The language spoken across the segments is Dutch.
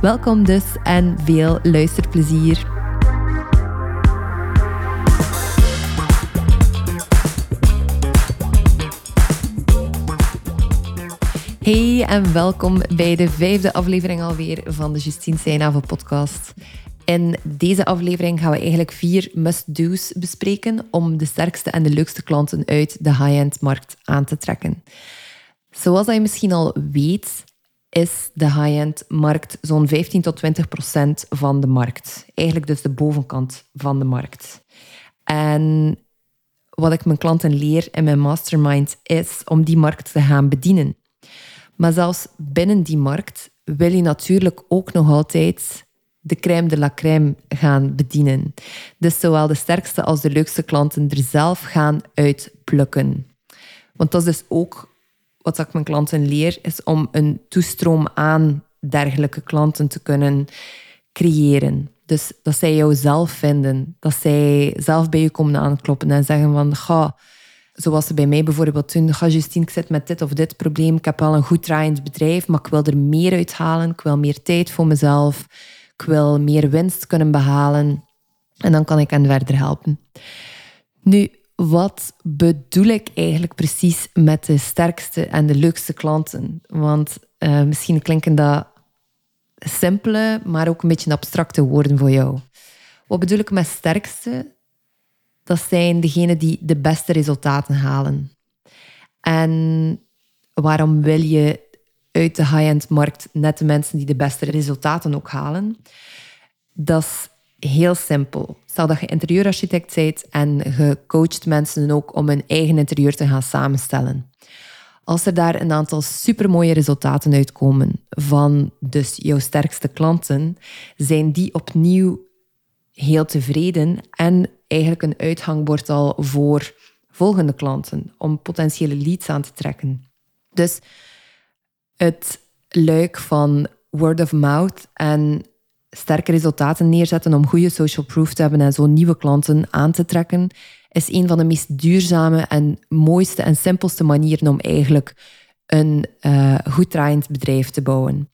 Welkom dus en veel luisterplezier. Hey en welkom bij de vijfde aflevering alweer van de Justine Seinave podcast. In deze aflevering gaan we eigenlijk vier must-do's bespreken om de sterkste en de leukste klanten uit de high-end markt aan te trekken. Zoals je misschien al weet, is de high-end markt zo'n 15 tot 20 procent van de markt. Eigenlijk dus de bovenkant van de markt. En wat ik mijn klanten leer in mijn mastermind is om die markt te gaan bedienen. Maar zelfs binnen die markt wil je natuurlijk ook nog altijd de crème de la crème gaan bedienen. Dus zowel de sterkste als de leukste klanten er zelf gaan uitplukken. Want dat is dus ook wat ik mijn klanten leer, is om een toestroom aan dergelijke klanten te kunnen creëren. Dus dat zij jou zelf vinden, dat zij zelf bij je komen aankloppen en zeggen van, ga, zoals ze bij mij bijvoorbeeld doen, ga Justine, ik zit met dit of dit probleem, ik heb wel een goed draaiend bedrijf, maar ik wil er meer uithalen, ik wil meer tijd voor mezelf, ik wil meer winst kunnen behalen en dan kan ik hen verder helpen. Nu, wat bedoel ik eigenlijk precies met de sterkste en de leukste klanten? Want uh, misschien klinken dat simpele, maar ook een beetje abstracte woorden voor jou. Wat bedoel ik met sterkste? Dat zijn degenen die de beste resultaten halen. En waarom wil je uit de high-end markt net de mensen die de beste resultaten ook halen? Dat is heel simpel. Stel dat je interieurarchitect bent en je coacht mensen ook om hun eigen interieur te gaan samenstellen. Als er daar een aantal supermooie resultaten uitkomen van dus jouw sterkste klanten, zijn die opnieuw heel tevreden en eigenlijk een uithangbord al voor volgende klanten om potentiële leads aan te trekken. Dus het luik van word of mouth en sterke resultaten neerzetten om goede social proof te hebben en zo nieuwe klanten aan te trekken, is een van de meest duurzame en mooiste en simpelste manieren om eigenlijk een uh, goed draaiend bedrijf te bouwen.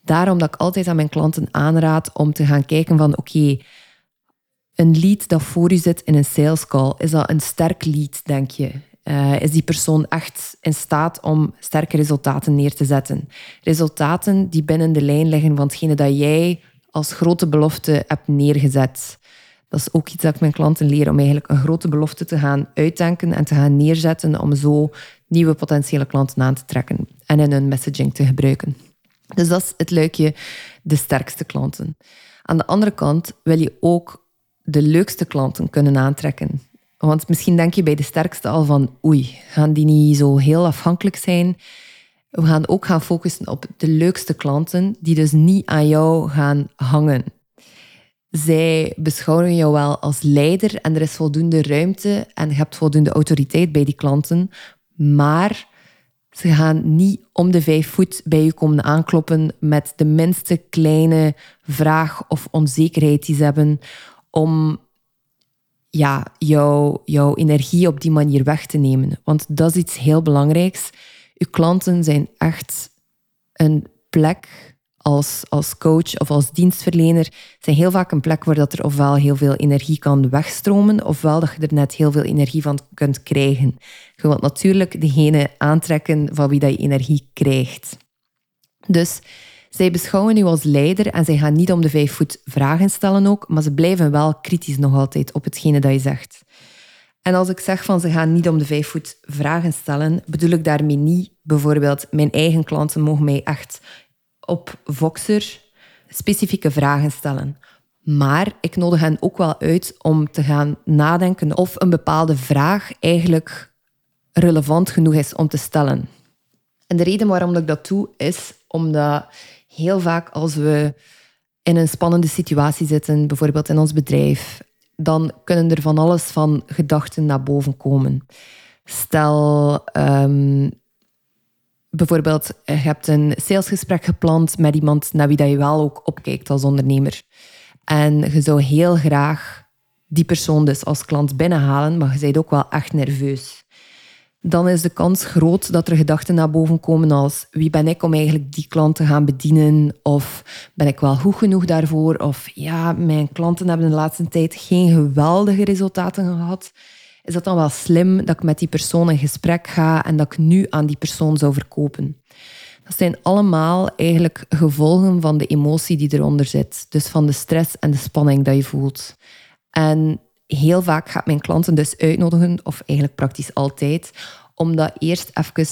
Daarom dat ik altijd aan mijn klanten aanraad om te gaan kijken van oké, een lead dat voor u zit in een sales call, is dat een sterk lead, denk je? Uh, is die persoon echt in staat om sterke resultaten neer te zetten? Resultaten die binnen de lijn liggen van hetgene dat jij als grote belofte heb neergezet. Dat is ook iets dat ik mijn klanten leer, om eigenlijk een grote belofte te gaan uitdenken en te gaan neerzetten om zo nieuwe potentiële klanten aan te trekken en in hun messaging te gebruiken. Dus dat is het luikje de sterkste klanten. Aan de andere kant wil je ook de leukste klanten kunnen aantrekken. Want misschien denk je bij de sterkste al van oei, gaan die niet zo heel afhankelijk zijn? We gaan ook gaan focussen op de leukste klanten die dus niet aan jou gaan hangen. Zij beschouwen jou wel als leider en er is voldoende ruimte en je hebt voldoende autoriteit bij die klanten, maar ze gaan niet om de vijf voet bij je komen aankloppen met de minste kleine vraag of onzekerheid die ze hebben om ja, jouw, jouw energie op die manier weg te nemen. Want dat is iets heel belangrijks. Uw klanten zijn echt een plek als, als coach of als dienstverlener zijn heel vaak een plek waar dat er ofwel heel veel energie kan wegstromen, ofwel dat je er net heel veel energie van kunt krijgen. Je wilt natuurlijk degene aantrekken van wie dat je energie krijgt. Dus zij beschouwen u als leider en zij gaan niet om de vijf voet vragen stellen ook, maar ze blijven wel kritisch nog altijd op hetgene dat je zegt. En als ik zeg van ze gaan niet om de vijf voet vragen stellen, bedoel ik daarmee niet bijvoorbeeld mijn eigen klanten mogen mij echt op Voxer specifieke vragen stellen. Maar ik nodig hen ook wel uit om te gaan nadenken of een bepaalde vraag eigenlijk relevant genoeg is om te stellen. En de reden waarom ik dat doe is omdat heel vaak als we in een spannende situatie zitten, bijvoorbeeld in ons bedrijf, dan kunnen er van alles van gedachten naar boven komen. Stel, um, bijvoorbeeld, je hebt een salesgesprek gepland met iemand naar wie dat je wel ook opkijkt als ondernemer. En je zou heel graag die persoon dus als klant binnenhalen, maar je bent ook wel echt nerveus. Dan is de kans groot dat er gedachten naar boven komen als wie ben ik om eigenlijk die klant te gaan bedienen? Of ben ik wel goed genoeg daarvoor? Of ja, mijn klanten hebben de laatste tijd geen geweldige resultaten gehad. Is dat dan wel slim dat ik met die persoon in gesprek ga en dat ik nu aan die persoon zou verkopen? Dat zijn allemaal eigenlijk gevolgen van de emotie die eronder zit. Dus van de stress en de spanning dat je voelt. En heel vaak gaat mijn klanten dus uitnodigen, of eigenlijk praktisch altijd, om dat eerst even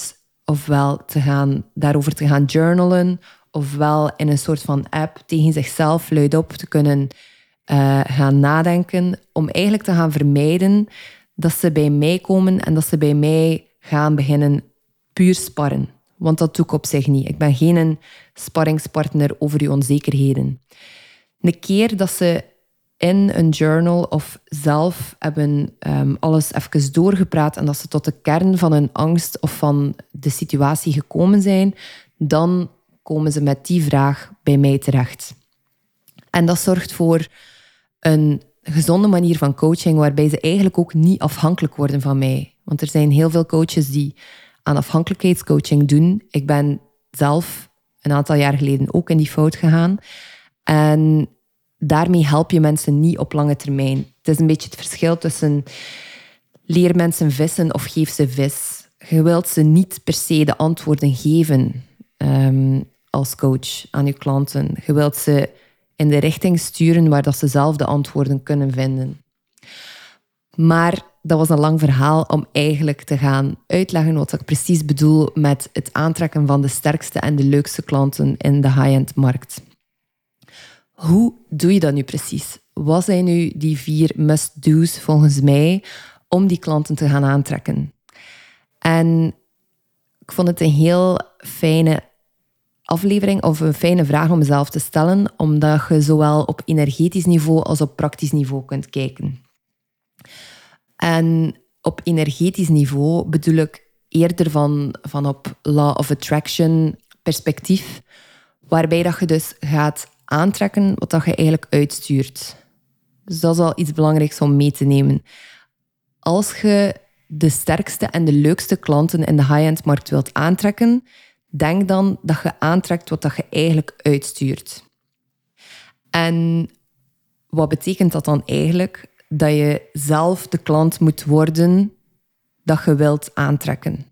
ofwel te gaan, daarover te gaan journalen, ofwel in een soort van app tegen zichzelf luidop te kunnen uh, gaan nadenken, om eigenlijk te gaan vermijden dat ze bij mij komen en dat ze bij mij gaan beginnen puur sparren. Want dat doe ik op zich niet. Ik ben geen sparringspartner over je onzekerheden. Een keer dat ze in een journal of zelf hebben um, alles even doorgepraat en dat ze tot de kern van hun angst of van de situatie gekomen zijn, dan komen ze met die vraag bij mij terecht. En dat zorgt voor een gezonde manier van coaching waarbij ze eigenlijk ook niet afhankelijk worden van mij. Want er zijn heel veel coaches die aan afhankelijkheidscoaching doen. Ik ben zelf een aantal jaar geleden ook in die fout gegaan. En daarmee help je mensen niet op lange termijn. Het is een beetje het verschil tussen leer mensen vissen of geef ze vis. Je wilt ze niet per se de antwoorden geven ehm, als coach aan je klanten. Je wilt ze in de richting sturen waar dat ze zelf de antwoorden kunnen vinden. Maar dat was een lang verhaal om eigenlijk te gaan uitleggen wat ik precies bedoel met het aantrekken van de sterkste en de leukste klanten in de high-end markt. Hoe doe je dat nu precies? Wat zijn nu die vier must-do's volgens mij om die klanten te gaan aantrekken? En ik vond het een heel fijne aflevering of een fijne vraag om mezelf te stellen, omdat je zowel op energetisch niveau als op praktisch niveau kunt kijken. En op energetisch niveau bedoel ik eerder van, van op law of attraction perspectief, waarbij dat je dus gaat aantrekken wat dat je eigenlijk uitstuurt. Dus dat is al iets belangrijks om mee te nemen. Als je de sterkste en de leukste klanten in de high-end markt wilt aantrekken, denk dan dat je aantrekt wat dat je eigenlijk uitstuurt. En wat betekent dat dan eigenlijk? Dat je zelf de klant moet worden dat je wilt aantrekken.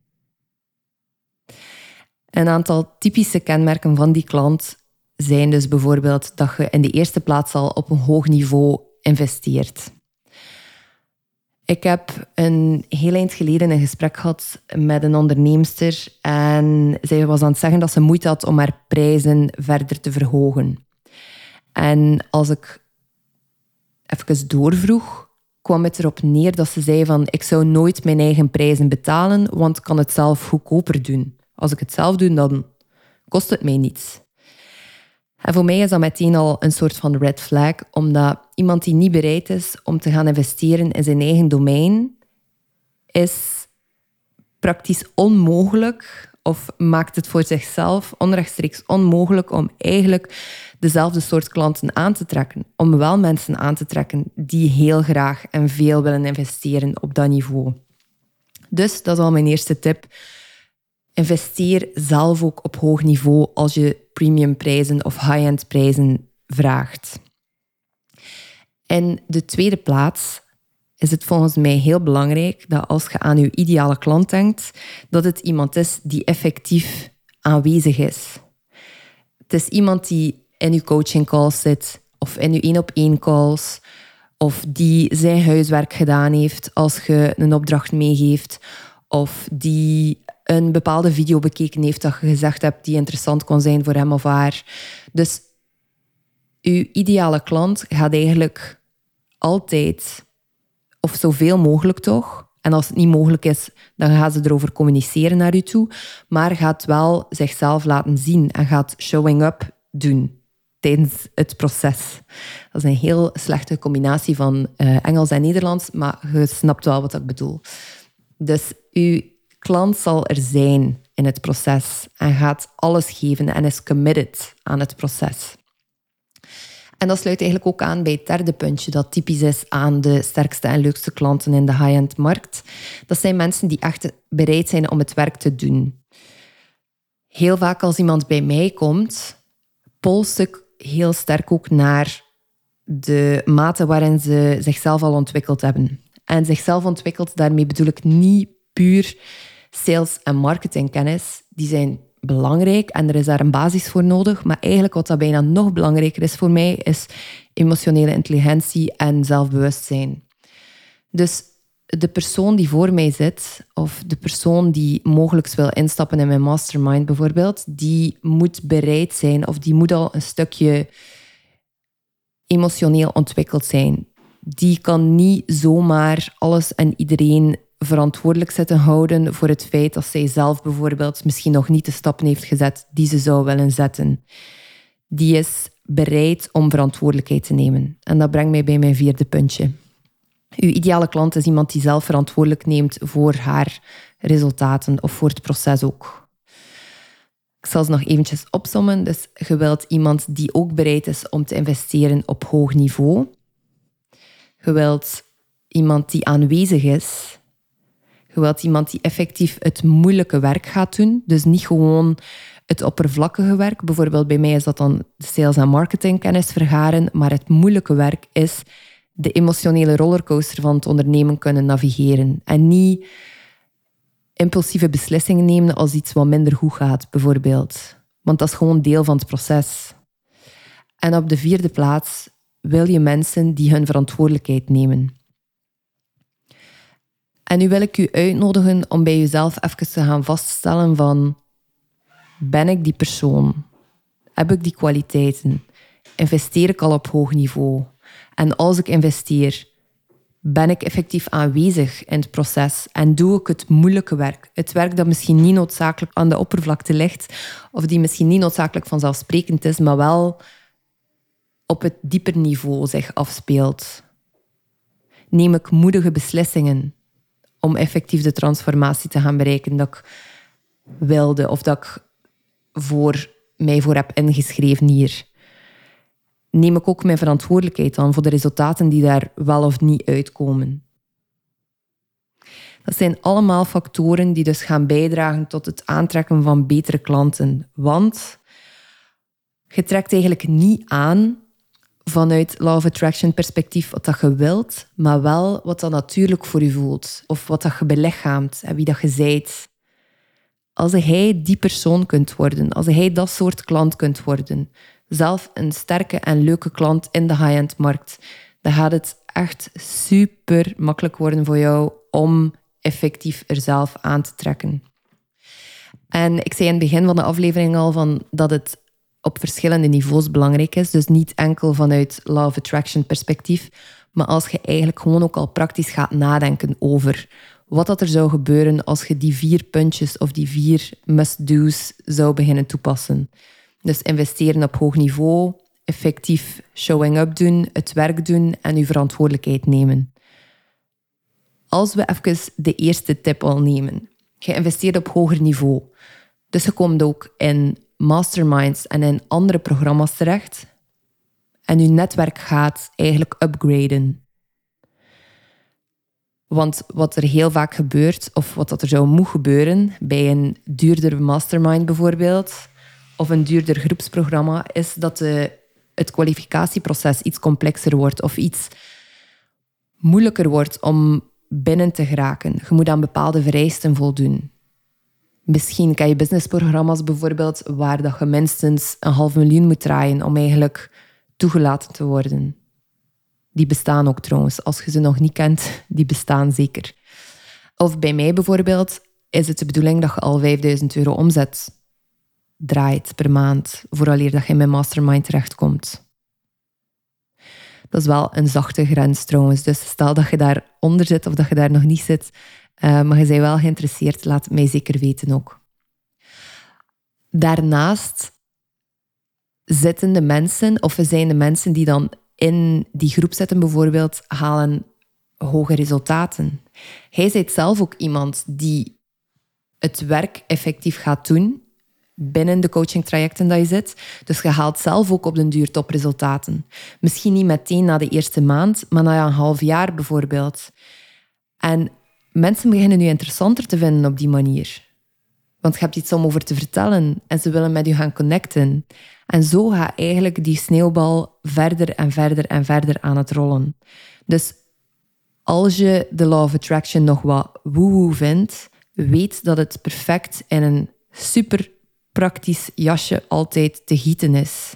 Een aantal typische kenmerken van die klant zijn dus bijvoorbeeld dat je in de eerste plaats al op een hoog niveau investeert. Ik heb een heel eind geleden een gesprek gehad met een onderneemster en zij was aan het zeggen dat ze moeite had om haar prijzen verder te verhogen. En als ik even doorvroeg, kwam het erop neer dat ze zei van ik zou nooit mijn eigen prijzen betalen, want ik kan het zelf goedkoper doen. Als ik het zelf doe, dan kost het mij niets. En voor mij is dat meteen al een soort van red flag, omdat iemand die niet bereid is om te gaan investeren in zijn eigen domein, is praktisch onmogelijk of maakt het voor zichzelf onrechtstreeks onmogelijk om eigenlijk dezelfde soort klanten aan te trekken. Om wel mensen aan te trekken die heel graag en veel willen investeren op dat niveau. Dus dat is al mijn eerste tip. Investeer zelf ook op hoog niveau als je premium prijzen of high-end prijzen vraagt. In de tweede plaats is het volgens mij heel belangrijk dat als je aan je ideale klant denkt, dat het iemand is die effectief aanwezig is. Het is iemand die in je coaching calls zit of in je één op één calls of die zijn huiswerk gedaan heeft als je een opdracht meegeeft of die een bepaalde video bekeken heeft dat je gezegd hebt die interessant kon zijn voor hem of haar. Dus uw ideale klant gaat eigenlijk altijd, of zoveel mogelijk toch, en als het niet mogelijk is, dan gaat ze erover communiceren naar u toe, maar gaat wel zichzelf laten zien en gaat showing up doen. tijdens het proces. Dat is een heel slechte combinatie van uh, Engels en Nederlands, maar je snapt wel wat ik bedoel. Dus uw klant zal er zijn in het proces en gaat alles geven en is committed aan het proces. En dat sluit eigenlijk ook aan bij het derde puntje dat typisch is aan de sterkste en leukste klanten in de high-end markt. Dat zijn mensen die echt bereid zijn om het werk te doen. Heel vaak als iemand bij mij komt, polst ik heel sterk ook naar de mate waarin ze zichzelf al ontwikkeld hebben. En zichzelf ontwikkeld, daarmee bedoel ik niet puur sales- en marketingkennis. Die zijn belangrijk en er is daar een basis voor nodig. Maar eigenlijk wat dat bijna nog belangrijker is voor mij, is emotionele intelligentie en zelfbewustzijn. Dus de persoon die voor mij zit, of de persoon die mogelijk wil instappen in mijn mastermind bijvoorbeeld, die moet bereid zijn of die moet al een stukje emotioneel ontwikkeld zijn. Die kan niet zomaar alles en iedereen verantwoordelijk zitten houden voor het feit dat zij zelf bijvoorbeeld misschien nog niet de stappen heeft gezet die ze zou willen zetten. Die is bereid om verantwoordelijkheid te nemen. En dat brengt mij bij mijn vierde puntje. Uw ideale klant is iemand die zelf verantwoordelijk neemt voor haar resultaten of voor het proces ook. Ik zal ze nog eventjes opsommen. Dus je wilt iemand die ook bereid is om te investeren op hoog niveau. Je wilt iemand die aanwezig is. Je wilt iemand die effectief het moeilijke werk gaat doen. Dus niet gewoon het oppervlakkige werk. Bijvoorbeeld bij mij is dat dan sales- en marketingkennis vergaren. Maar het moeilijke werk is de emotionele rollercoaster van het ondernemen kunnen navigeren. En niet impulsieve beslissingen nemen als iets wat minder goed gaat, bijvoorbeeld. Want dat is gewoon deel van het proces. En op de vierde plaats wil je mensen die hun verantwoordelijkheid nemen. En nu wil ik u uitnodigen om bij jezelf even te gaan vaststellen van ben ik die persoon? Heb ik die kwaliteiten? Investeer ik al op hoog niveau? En als ik investeer, ben ik effectief aanwezig in het proces en doe ik het moeilijke werk. Het werk dat misschien niet noodzakelijk aan de oppervlakte ligt, of die misschien niet noodzakelijk vanzelfsprekend is, maar wel op het dieper niveau zich afspeelt. Neem ik moedige beslissingen om effectief de transformatie te gaan bereiken dat ik wilde of dat ik voor mij voor heb ingeschreven hier neem ik ook mijn verantwoordelijkheid aan voor de resultaten die daar wel of niet uitkomen. Dat zijn allemaal factoren die dus gaan bijdragen tot het aantrekken van betere klanten. Want je trekt eigenlijk niet aan vanuit law of attraction perspectief wat dat je wilt, maar wel wat dat natuurlijk voor je voelt. Of wat dat je belichaamt en wie dat je zijt. Als hij die persoon kunt worden, als hij dat soort klant kunt worden, zelf een sterke en leuke klant in de high-end markt, dan gaat het echt super makkelijk worden voor jou om effectief er zelf aan te trekken. En ik zei in het begin van de aflevering al van dat het op verschillende niveaus belangrijk is. Dus niet enkel vanuit law of attraction perspectief, maar als je eigenlijk gewoon ook al praktisch gaat nadenken over wat dat er zou gebeuren als je die vier puntjes of die vier must-do's zou beginnen toepassen. Dus investeren op hoog niveau, effectief showing up doen, het werk doen en uw verantwoordelijkheid nemen. Als we even de eerste tip al nemen. Je investeert op hoger niveau. Dus je komt ook in masterminds en in andere programma's terecht. En je netwerk gaat eigenlijk upgraden. Want wat er heel vaak gebeurt, of wat dat er zou moeten gebeuren bij een duurdere mastermind bijvoorbeeld, of een duurder groepsprogramma, is dat de, het kwalificatieproces iets complexer wordt of iets moeilijker wordt om binnen te geraken. Je moet aan bepaalde vereisten voldoen. Misschien kan je businessprogramma's bijvoorbeeld waar dat je minstens een half miljoen moet draaien om eigenlijk toegelaten te worden. Die bestaan ook trouwens. Als je ze nog niet kent, die bestaan zeker. Of bij mij bijvoorbeeld is het de bedoeling dat je al 5000 euro omzet draait per maand, vooraleer dat je in mijn mastermind terechtkomt. Dat is wel een zachte grens trouwens. Dus stel dat je daaronder zit of dat je daar nog niet zit, uh, maar je bent wel geïnteresseerd, laat het mij zeker weten ook. Daarnaast zitten de mensen, of zijn de mensen die dan in die groep zitten bijvoorbeeld, halen hoge resultaten. Hij is zelf ook iemand die het werk effectief gaat doen binnen de coachingtrajecten dat je zit. Dus je haalt zelf ook op den duur topresultaten. Misschien niet meteen na de eerste maand, maar na een half jaar bijvoorbeeld. En mensen beginnen nu interessanter te vinden op die manier. Want je hebt iets om over te vertellen en ze willen met je gaan connecten. En zo gaat eigenlijk die sneeuwbal verder en verder en verder aan het rollen. Dus als je de Law of Attraction nog wat woehoe vindt, weet dat het perfect in een super praktisch jasje altijd te gieten is.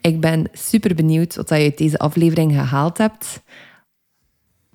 Ik ben super benieuwd wat je uit deze aflevering gehaald hebt.